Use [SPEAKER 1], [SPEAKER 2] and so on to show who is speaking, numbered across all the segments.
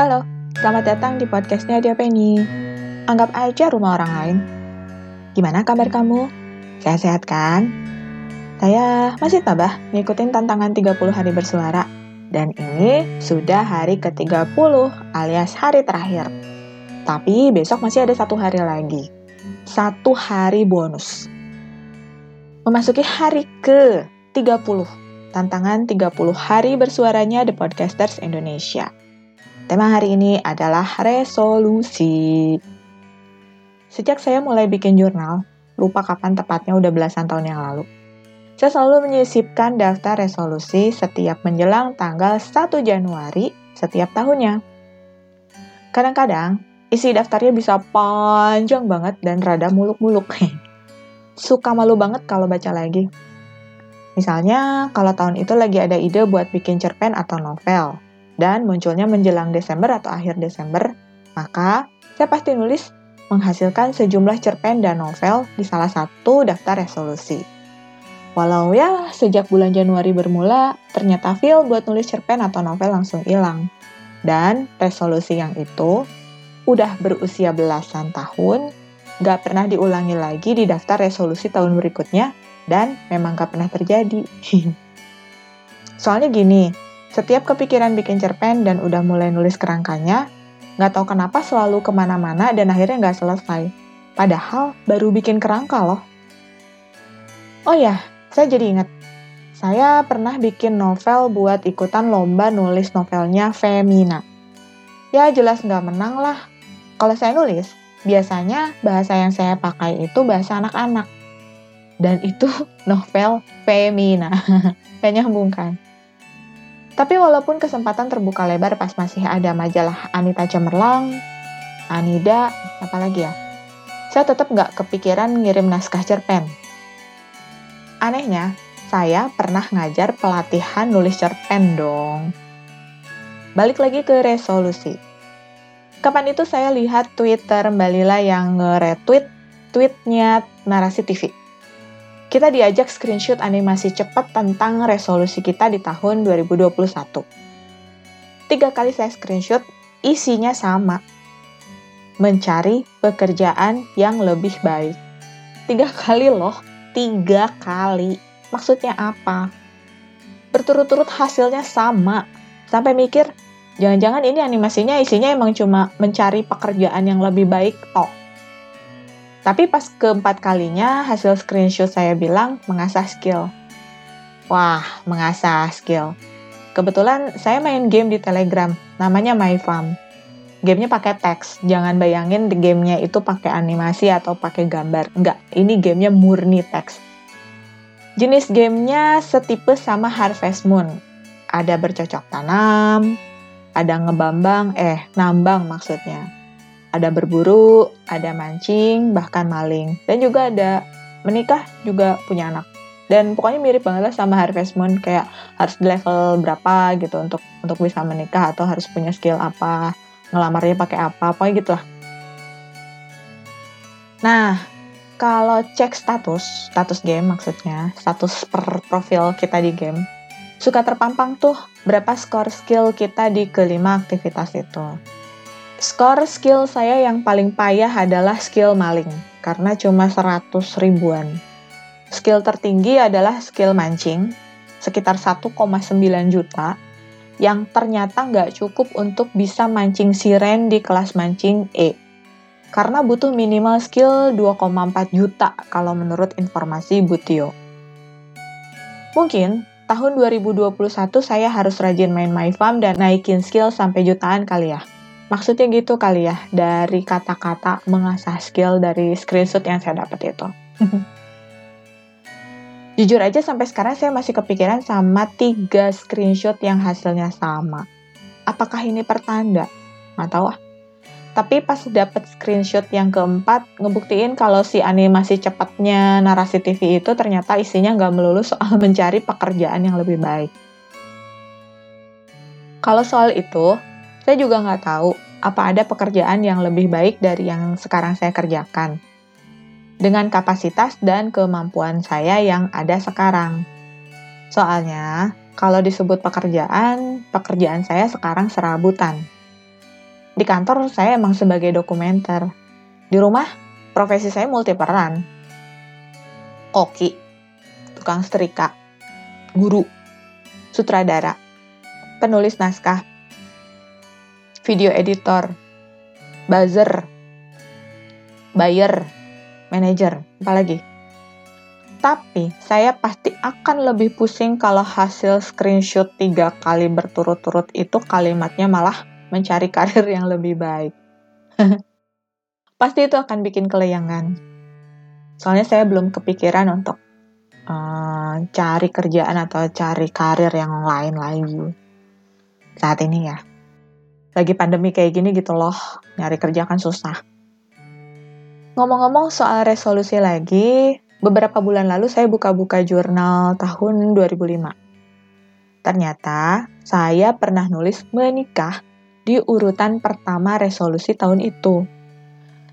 [SPEAKER 1] Halo, selamat datang di podcastnya Dia Penny. Anggap aja rumah orang lain. Gimana kabar kamu? Sehat-sehat kan? Saya masih tabah ngikutin tantangan 30 hari bersuara. Dan ini sudah hari ke-30 alias hari terakhir. Tapi besok masih ada satu hari lagi. Satu hari bonus. Memasuki hari ke-30 tantangan 30 hari bersuaranya The Podcasters Indonesia. Tema hari ini adalah resolusi. Sejak saya mulai bikin jurnal, lupa kapan tepatnya udah belasan tahun yang lalu. Saya selalu menyisipkan daftar resolusi setiap menjelang tanggal 1 Januari setiap tahunnya. Kadang-kadang, isi daftarnya bisa panjang banget dan rada muluk-muluk. Suka malu banget kalau baca lagi. Misalnya, kalau tahun itu lagi ada ide buat bikin cerpen atau novel, dan munculnya menjelang Desember atau akhir Desember, maka saya pasti nulis menghasilkan sejumlah cerpen dan novel di salah satu daftar resolusi. Walau ya, sejak bulan Januari bermula, ternyata feel buat nulis cerpen atau novel langsung hilang. Dan resolusi yang itu udah berusia belasan tahun, gak pernah diulangi lagi di daftar resolusi tahun berikutnya, dan memang gak pernah terjadi. Soalnya gini, setiap kepikiran bikin cerpen dan udah mulai nulis kerangkanya, nggak tahu kenapa selalu ke mana-mana dan akhirnya nggak selesai. Padahal baru bikin kerangka loh. Oh ya, saya jadi ingat. Saya pernah bikin novel buat ikutan lomba nulis novelnya Femina. Ya jelas nggak menang lah. Kalau saya nulis, biasanya bahasa yang saya pakai itu bahasa anak-anak. Dan itu novel Femina. Kayak nyambung kan? Tapi walaupun kesempatan terbuka lebar pas masih ada majalah Anita Cemerlang, Anida, apalagi ya, saya tetap nggak kepikiran ngirim naskah cerpen. Anehnya, saya pernah ngajar pelatihan nulis cerpen dong. Balik lagi ke resolusi. Kapan itu saya lihat Twitter Mbak Lila yang nge-retweet tweetnya Narasi TV kita diajak screenshot animasi cepat tentang resolusi kita di tahun 2021. Tiga kali saya screenshot, isinya sama. Mencari pekerjaan yang lebih baik. Tiga kali loh, tiga kali. Maksudnya apa? Berturut-turut hasilnya sama. Sampai mikir, jangan-jangan ini animasinya isinya emang cuma mencari pekerjaan yang lebih baik toh tapi pas keempat kalinya hasil screenshot saya bilang mengasah skill. Wah, mengasah skill. Kebetulan saya main game di Telegram, namanya My Farm. Gamenya pakai teks, jangan bayangin gamenya itu pakai animasi atau pakai gambar. Enggak, ini gamenya murni teks. Jenis gamenya setipe sama Harvest Moon. Ada bercocok tanam, ada ngebambang, eh nambang maksudnya ada berburu, ada mancing, bahkan maling. Dan juga ada menikah juga punya anak. Dan pokoknya mirip banget lah sama Harvest Moon kayak harus di level berapa gitu untuk untuk bisa menikah atau harus punya skill apa, ngelamarnya pakai apa, pokoknya gitu lah. Nah, kalau cek status, status game maksudnya, status per profil kita di game, suka terpampang tuh berapa skor skill kita di kelima aktivitas itu. Skor skill saya yang paling payah adalah skill maling, karena cuma 100 ribuan. Skill tertinggi adalah skill mancing, sekitar 1,9 juta, yang ternyata nggak cukup untuk bisa mancing siren di kelas mancing E. Karena butuh minimal skill 2,4 juta kalau menurut informasi Butio. Mungkin tahun 2021 saya harus rajin main My Farm dan naikin skill sampai jutaan kali ya. Maksudnya gitu kali ya, dari kata-kata mengasah skill dari screenshot yang saya dapat itu. Jujur aja sampai sekarang saya masih kepikiran sama tiga screenshot yang hasilnya sama. Apakah ini pertanda? Nggak tahu ah. Tapi pas dapet screenshot yang keempat, ngebuktiin kalau si animasi cepatnya narasi TV itu ternyata isinya nggak melulu soal mencari pekerjaan yang lebih baik. Kalau soal itu, saya juga nggak tahu apa ada pekerjaan yang lebih baik dari yang sekarang saya kerjakan. Dengan kapasitas dan kemampuan saya yang ada sekarang. Soalnya, kalau disebut pekerjaan, pekerjaan saya sekarang serabutan. Di kantor saya emang sebagai dokumenter. Di rumah, profesi saya multi peran. Koki, tukang setrika, guru, sutradara, penulis naskah, video editor, buzzer, buyer, manager, apalagi. Tapi saya pasti akan lebih pusing kalau hasil screenshot tiga kali berturut-turut itu kalimatnya malah mencari karir yang lebih baik. pasti itu akan bikin keleyangan. Soalnya saya belum kepikiran untuk uh, cari kerjaan atau cari karir yang lain lagi saat ini ya lagi pandemi kayak gini gitu loh, nyari kerja kan susah. Ngomong-ngomong soal resolusi lagi, beberapa bulan lalu saya buka-buka jurnal tahun 2005. Ternyata saya pernah nulis menikah di urutan pertama resolusi tahun itu.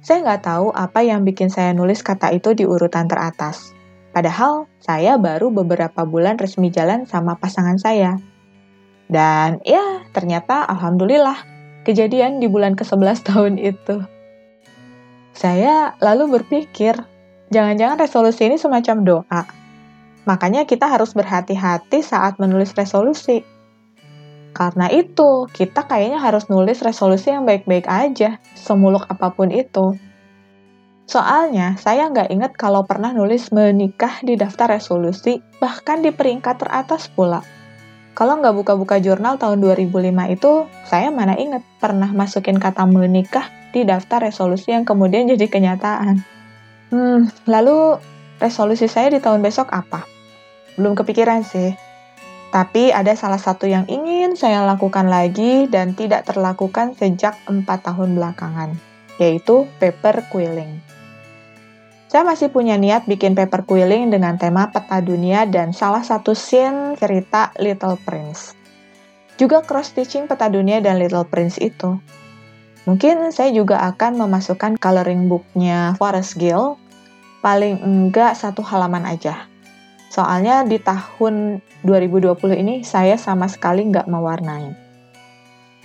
[SPEAKER 1] Saya nggak tahu apa yang bikin saya nulis kata itu di urutan teratas. Padahal saya baru beberapa bulan resmi jalan sama pasangan saya. Dan ya, ternyata alhamdulillah kejadian di bulan ke-11 tahun itu. Saya lalu berpikir, jangan-jangan resolusi ini semacam doa. Makanya kita harus berhati-hati saat menulis resolusi. Karena itu, kita kayaknya harus nulis resolusi yang baik-baik aja, semuluk apa pun itu. Soalnya, saya nggak inget kalau pernah nulis menikah di daftar resolusi, bahkan di peringkat teratas pula. Kalau nggak buka-buka jurnal tahun 2005 itu, saya mana inget pernah masukin kata menikah di daftar resolusi yang kemudian jadi kenyataan. Hmm, lalu resolusi saya di tahun besok apa? Belum kepikiran sih. Tapi ada salah satu yang ingin saya lakukan lagi dan tidak terlakukan sejak 4 tahun belakangan, yaitu paper quilling. Saya masih punya niat bikin paper quilling dengan tema peta dunia dan salah satu scene cerita Little Prince. Juga cross-stitching peta dunia dan Little Prince itu. Mungkin saya juga akan memasukkan coloring booknya Forest Gill, paling enggak satu halaman aja. Soalnya di tahun 2020 ini saya sama sekali nggak mewarnai.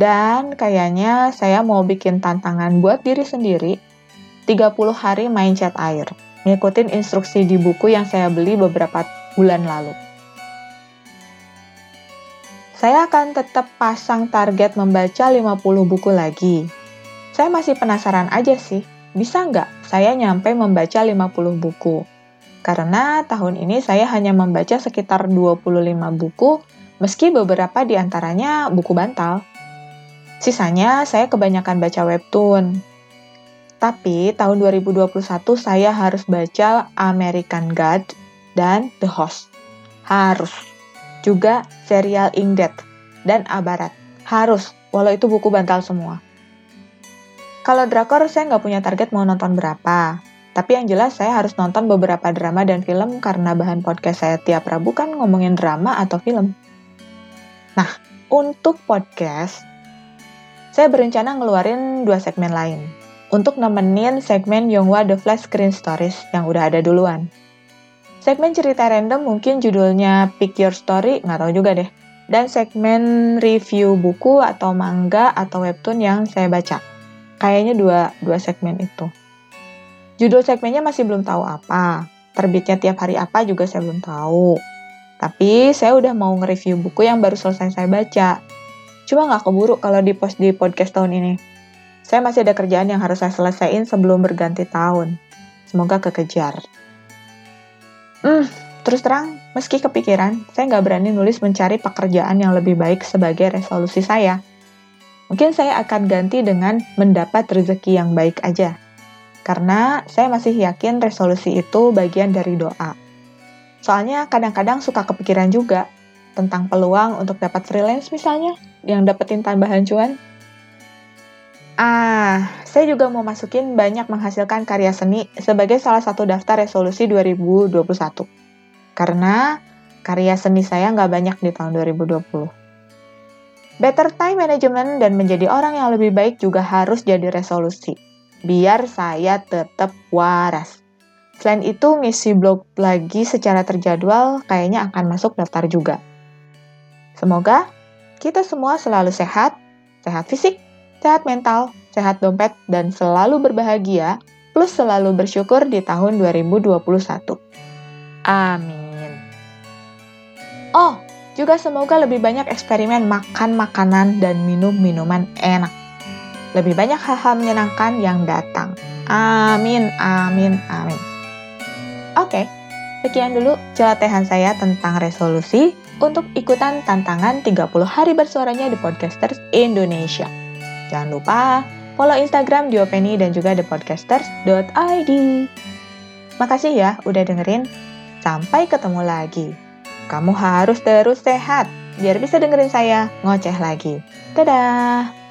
[SPEAKER 1] Dan kayaknya saya mau bikin tantangan buat diri sendiri 30 hari main cat air, ngikutin instruksi di buku yang saya beli beberapa bulan lalu. Saya akan tetap pasang target membaca 50 buku lagi. Saya masih penasaran aja sih, bisa nggak saya nyampe membaca 50 buku? Karena tahun ini saya hanya membaca sekitar 25 buku, meski beberapa di antaranya buku bantal. Sisanya saya kebanyakan baca webtoon, tapi tahun 2021 saya harus baca American God dan The Host. Harus. Juga serial Ingdet dan Abarat. Harus, walau itu buku bantal semua. Kalau drakor saya nggak punya target mau nonton berapa. Tapi yang jelas saya harus nonton beberapa drama dan film karena bahan podcast saya tiap Rabu kan ngomongin drama atau film. Nah, untuk podcast, saya berencana ngeluarin dua segmen lain untuk nemenin segmen Yonghwa The Flash Screen Stories yang udah ada duluan. Segmen cerita random mungkin judulnya Pick Your Story, nggak tahu juga deh. Dan segmen review buku atau manga atau webtoon yang saya baca. Kayaknya dua, dua segmen itu. Judul segmennya masih belum tahu apa. Terbitnya tiap hari apa juga saya belum tahu. Tapi saya udah mau nge-review buku yang baru selesai saya baca. Cuma nggak keburu kalau di post di podcast tahun ini. Saya masih ada kerjaan yang harus saya selesaikan sebelum berganti tahun. Semoga kekejar. Hmm, terus terang, meski kepikiran, saya nggak berani nulis mencari pekerjaan yang lebih baik sebagai resolusi saya. Mungkin saya akan ganti dengan mendapat rezeki yang baik aja. Karena saya masih yakin resolusi itu bagian dari doa. Soalnya kadang-kadang suka kepikiran juga tentang peluang untuk dapat freelance misalnya, yang dapetin tambahan cuan. Ah, saya juga mau masukin banyak menghasilkan karya seni sebagai salah satu daftar resolusi 2021. Karena karya seni saya nggak banyak di tahun 2020. Better time management dan menjadi orang yang lebih baik juga harus jadi resolusi. Biar saya tetap waras. Selain itu, ngisi blog lagi secara terjadwal kayaknya akan masuk daftar juga. Semoga kita semua selalu sehat, sehat fisik, sehat mental, sehat dompet, dan selalu berbahagia, plus selalu bersyukur di tahun 2021. Amin. Oh, juga semoga lebih banyak eksperimen makan makanan dan minum minuman enak. Lebih banyak hal-hal menyenangkan yang datang. Amin, amin, amin. Oke, sekian dulu celotehan saya tentang resolusi untuk ikutan tantangan 30 hari bersuaranya di Podcasters Indonesia. Jangan lupa follow Instagram Diopeni dan juga thepodcasters.id. Makasih ya udah dengerin. Sampai ketemu lagi. Kamu harus terus sehat biar bisa dengerin saya ngoceh lagi. Dadah!